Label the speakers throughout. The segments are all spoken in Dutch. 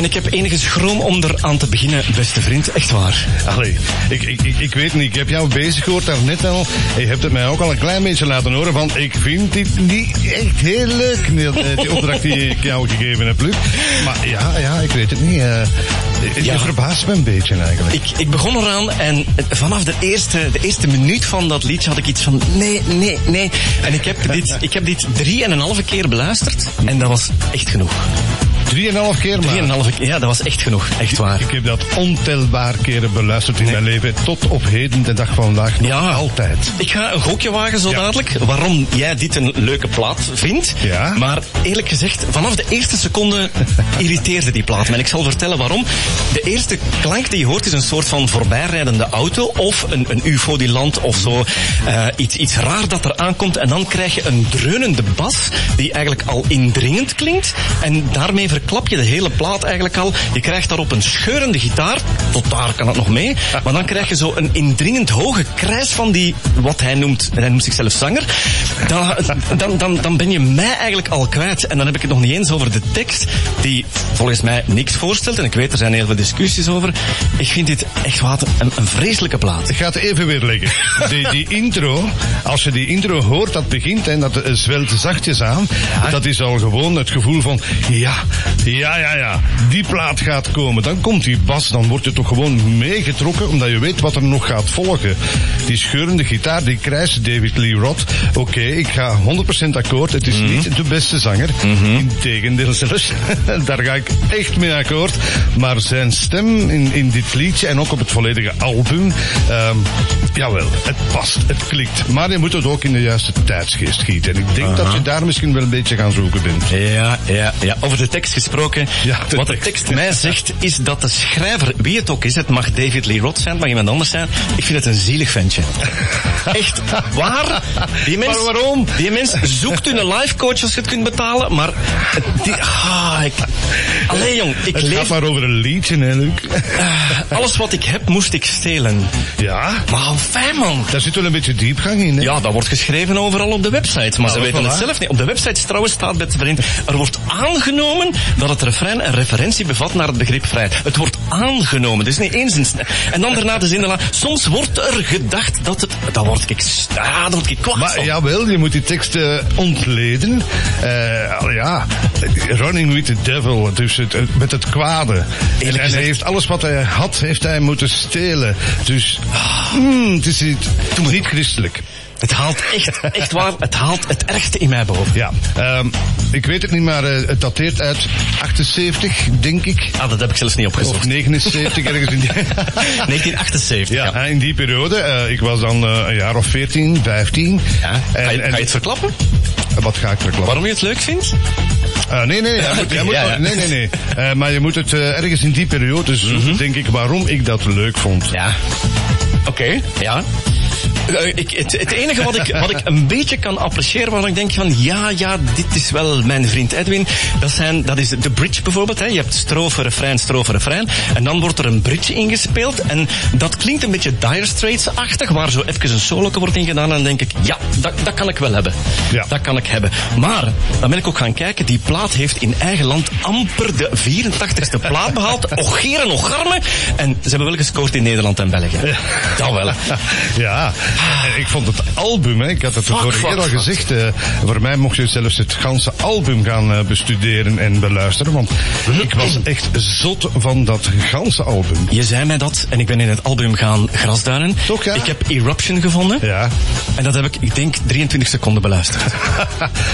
Speaker 1: En ik heb enige schroom om er aan te beginnen, beste vriend. Echt waar.
Speaker 2: Allee, ik, ik, ik, ik weet niet, ik heb jou bezig gehoord daarnet al. Je hebt het mij ook al een klein beetje laten horen van, ik vind dit niet echt heel leuk, eh, die opdracht die ik jou gegeven heb, Luc. Maar ja, ja, ik weet het niet. eh je
Speaker 1: Ja.
Speaker 2: verbaast me een beetje eigenlijk.
Speaker 1: Ik, ik begon eraan en vanaf de eerste, de eerste minuut van dat liedje had ik iets van nee, nee, nee. En ik heb dit, ik heb dit drie en een halve keer beluisterd en dat was echt genoeg.
Speaker 2: Drieënhalf keer maar.
Speaker 1: Drie en een halve keer, ja, dat was echt genoeg. Echt waar.
Speaker 2: Ik heb dat ontelbaar keren beluisterd in mijn leven. Tot op heden, de dag van vandaag.
Speaker 1: Ja.
Speaker 2: altijd.
Speaker 1: Ik ga een gokje wagen zo
Speaker 2: Ja.
Speaker 1: dadelijk. Waarom jij dit een leuke plaat vindt.
Speaker 2: Ja.
Speaker 1: Maar eerlijk gezegd, vanaf de eerste seconde irriteerde die plaat me. En ik zal vertellen waarom. De eerste klank die je hoort is een soort van voorbijrijdende auto. Of een, een ufo die landt of zo. Eh, iets, iets raar dat er aankomt. En dan krijg je een dreunende bas die eigenlijk al indringend klinkt. En daarmee verklap je de hele plaat eigenlijk al. Je krijgt daarop een scheurende gitaar. Tot daar kan het nog mee. Maar dan krijg je zo een indringend hoge krijs van die, wat hij noemt, hij noemt zichzelf zanger. Dan, dan, dan, dan ben je mij eigenlijk al kwijt. En dan heb ik het nog niet eens over de tekst, die volgens mij niks voorstelt. En ik weet, er zijn heel veel discussies over. Ik vind dit echt wat een, een vreselijke plaat.
Speaker 2: Ik ga het even weerleggen. Die, die intro, als je die intro hoort, dat begint en dat zwelt zachtjes aan. Dat is al gewoon het gevoel van, ja, ja, ja, ja, die plaat gaat komen. Dan komt die bas, dan wordt je toch gewoon meegetrokken, omdat je weet wat er nog gaat volgen. Die scheurende gitaar, die krijst David Lee Roth. Oké, ik ga 100% akkoord. Het is niet de beste zanger. Integendeel zelfs. Daar ga ik echt mee akkoord. Maar zijn stem in, in dit liedje en ook op het volledige album, ehm, jawel, het past, het klikt. Maar je moet het ook in de juiste tijdsgeest gieten. En ik denk dat je daar misschien wel een beetje gaan zoeken bent.
Speaker 1: Ja, ja, ja. Over de tekst gesproken.
Speaker 2: Ja, de
Speaker 1: wat de
Speaker 2: tekst.
Speaker 1: mij zegt, is dat de schrijver, wie het ook is, het mag David Lee Roth zijn, het mag iemand anders zijn, ik vind het een zielig ventje. Echt, waar? Die mens,
Speaker 2: Maar waarom?
Speaker 1: Die mens zoekt een life coach als je het kunt betalen, maar die, ah, ik, allee jong, ik
Speaker 2: Het gaat maar over een liedje, hè, Luc?
Speaker 1: ah, alles wat ik heb moest ik stelen.
Speaker 2: Ja,
Speaker 1: Maar fijn man.
Speaker 2: daar zit wel een beetje diepgang in, hè?
Speaker 1: Ja, dat wordt geschreven overal op de website, maar ze weten het zelf niet. Op de website trouwens staat, beste vriend, er wordt aangenomen dat het refrein een referentie bevat naar het begrip vrijheid. Het wordt aangenomen, dus niet eens een... En dan daarna de zin, erna, soms wordt er gedacht dat het... Dat word ik... Ah, dat word ik kwaad
Speaker 2: Maar jawel, je moet die tekst eh, ontleden. Eh, al ja, running with the devil, dus het, het- met het kwade. En, en
Speaker 1: gezegd-
Speaker 2: hij heeft alles wat hij had, heeft hij moeten stelen. Dus, hmm, het is niet, niet christelijk.
Speaker 1: Het haalt echt, echt waar, het haalt het ergste in mij boven.
Speaker 2: Ja, ehm, ik weet het niet, maar eh, het dateert uit 78, denk ik.
Speaker 1: Ah, dat heb ik zelfs niet
Speaker 2: Of
Speaker 1: opgezocht.
Speaker 2: 79, ergens in die...
Speaker 1: 1978, ja.
Speaker 2: Ja, in die periode. eh, ik was dan eh, een jaar of 14, 15.
Speaker 1: Ja.
Speaker 2: En,
Speaker 1: Ga, je,
Speaker 2: en-
Speaker 1: ga je het verklappen?
Speaker 2: wat ga ik verklappen?
Speaker 1: Waarom je het leuk vindt?
Speaker 2: Nee, nee, moet,
Speaker 1: Ja,
Speaker 2: nee, nee, nee. Maar je moet het ergens in die periode zoeken, denk ik, waarom ik dat leuk vond.
Speaker 1: Ja. Oké, ja. Eh, ik, het, het enige wat ik, wat ik een beetje kan appreciëren, waar ik denk van ja, ja, dit is wel mijn vriend Edwin, dat, zijn, dat is de bridge bijvoorbeeld. Hè. Je hebt strofe, refrein, strofe, refrein. En dan wordt er een bridge ingespeeld. En dat klinkt een beetje Dire Straits-achtig, waar zo even een solo wordt ingedaan. En dan denk ik, ja, dat, dat kan ik wel hebben.
Speaker 2: Ja.
Speaker 1: Dat kan ik hebben. Maar, dan ben ik ook gaan kijken, die plaat heeft in eigen land amper de 84ste plaat behaald. Ocheren, ocharme. En ze hebben wel gescoord in Nederland en België. Dat wel.
Speaker 2: Ja, ik vond het album, hè, ik had het de vorige keer al gezegd, eh, voor mij mocht je zelfs het ganse album gaan eh, bestuderen en beluisteren, want ik was echt zot van dat ganse album.
Speaker 1: Je zei mij dat en ik ben in het album gaan grasduinen.
Speaker 2: Toch, ja?
Speaker 1: Ik heb Eruption gevonden.
Speaker 2: Ja,
Speaker 1: En dat heb ik, ik denk, 23 seconden beluisterd.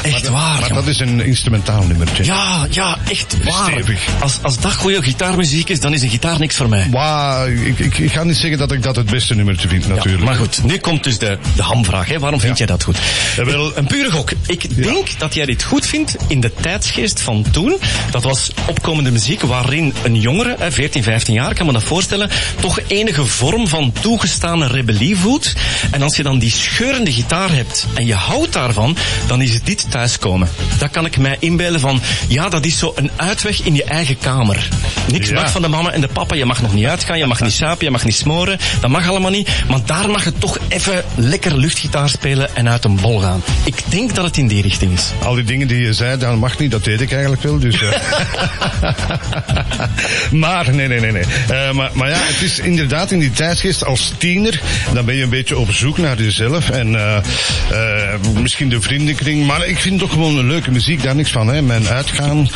Speaker 1: Echt waar,
Speaker 2: maar
Speaker 1: jongen.
Speaker 2: dat is een instrumentaal nummertje.
Speaker 1: Ja, ja, echt waar.
Speaker 2: Stevig.
Speaker 1: Als, als dat goede gitaarmuziek is, dan is een gitaar niks voor mij.
Speaker 2: Maar ik, ik, ik ga niet zeggen dat ik dat het beste nummertje vind,
Speaker 1: Ja,
Speaker 2: natuurlijk.
Speaker 1: maar goed, nu komt dus de, de hamvraag. Hè. Waarom vind jij dat goed?
Speaker 2: Jawel.
Speaker 1: Een pure gok. Ik denk dat jij dit goed vindt in de tijdsgeest van toen. Dat was opkomende muziek waarin een jongere, hè, 14, 15 jaar, kan me dat voorstellen, toch enige vorm van toegestane rebellie voelt. En als je dan die scheurende gitaar hebt en je houdt daarvan, dan is het dit thuiskomen. Dat kan ik mij inbeelden van, ja, dat is zo een uitweg in je eigen kamer. Niks
Speaker 2: Ja.
Speaker 1: mag van de mama en de papa. Je mag nog niet uitgaan, je mag niet sapen, je mag niet smoren. Dat mag allemaal niet. Maar daar mag het toch even lekker luchtgitaar spelen en uit een bol gaan. Ik denk dat het in die richting is.
Speaker 2: Al die dingen die je zei, dat mag niet, dat deed ik eigenlijk wel. Dus, uh. maar, nee, nee, nee. nee. Uh, maar, maar ja, het is inderdaad in die tijdsgeest als tiener, dan ben je een beetje op zoek naar jezelf. En uh, misschien de vriendenkring. Maar ik vind toch gewoon een leuke muziek, daar niks van. Hè. Mijn uitgaan,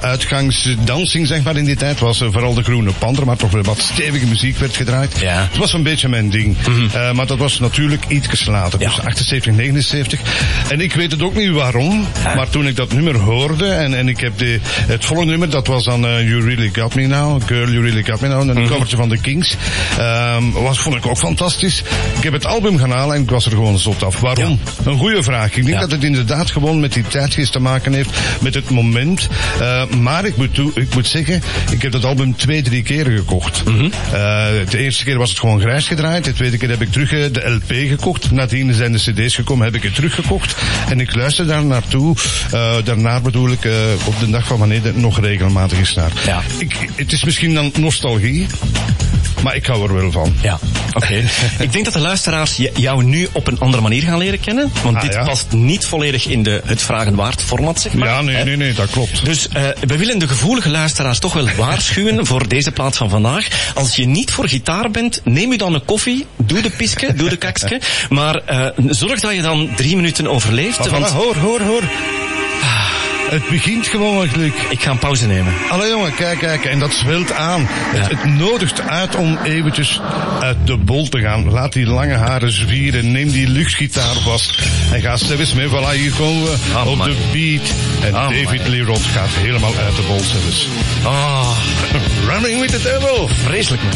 Speaker 2: uitgangsdansing, zeg maar, in die tijd was vooral de Groene Panter, maar toch wel wat stevige muziek werd gedraaid.
Speaker 1: Ja.
Speaker 2: Het was een beetje mijn ding. Mm -hmm. maar dat was natuurlijk iets later. Ja. Dus 78, 79. En ik weet het ook niet waarom, maar toen ik dat nummer hoorde en, en ik heb de, het volgende nummer, dat was dan uh, You Really Got Me Now, Girl You Really Got Me Now, een mm -hmm. van de Kings. Um, was, vond ik ook fantastisch. Ik heb het album gaan halen en ik was er gewoon zot af. Waarom? Ja. Een goede vraag. Ik denk dat het inderdaad gewoon met die tijdgeest te maken heeft, met het moment. Uh, maar ik moet, ik moet zeggen, ik heb dat album twee, drie keer gekocht. Mm -hmm. uh, de eerste keer was het gewoon grijs gedraaid. De tweede keer heb ik terug de LP gekocht. Nadien zijn de cd's gekomen, heb ik het teruggekocht. En ik luister daar naartoe. Uh, daarna bedoel ik uh, op de dag van wanneer nog regelmatig is naar.
Speaker 1: Ja.
Speaker 2: Ik, het is misschien dan nostalgie. Maar ik hou er wel van.
Speaker 1: Ja, oké. Okay. ik denk dat de luisteraars jou nu op een andere manier gaan leren kennen. Want
Speaker 2: Ah,
Speaker 1: dit
Speaker 2: ja.
Speaker 1: past niet volledig in de het vragen waard format, zeg maar.
Speaker 2: Ja, nee,
Speaker 1: Hè?
Speaker 2: nee, nee, dat klopt.
Speaker 1: Dus uh, we willen de gevoelige luisteraars toch wel waarschuwen voor deze plaat van vandaag. Als je niet voor gitaar bent, neem u dan een koffie, doe de piske, doe de kakske. Maar uh, zorg dat je dan drie minuten overleeft.
Speaker 2: Maar
Speaker 1: want
Speaker 2: voilà, hoor, hoor, hoor. Het begint gewoon met geluk.
Speaker 1: ik ga een pauze nemen.
Speaker 2: Allee jongen, kijk, kijk, en dat zwelt aan.
Speaker 1: Ja.
Speaker 2: Het, het nodigt uit om eventjes uit de bol te gaan. Laat die lange haren zwieren, neem die luchtgitaar vast en ga zelfs mee. Voilà, hier komen we op
Speaker 1: man.
Speaker 2: de beat. En David. Lee Roth gaat helemaal uit de bol zelfs.
Speaker 1: Ah,
Speaker 2: Running with the devil.
Speaker 1: vreselijk man.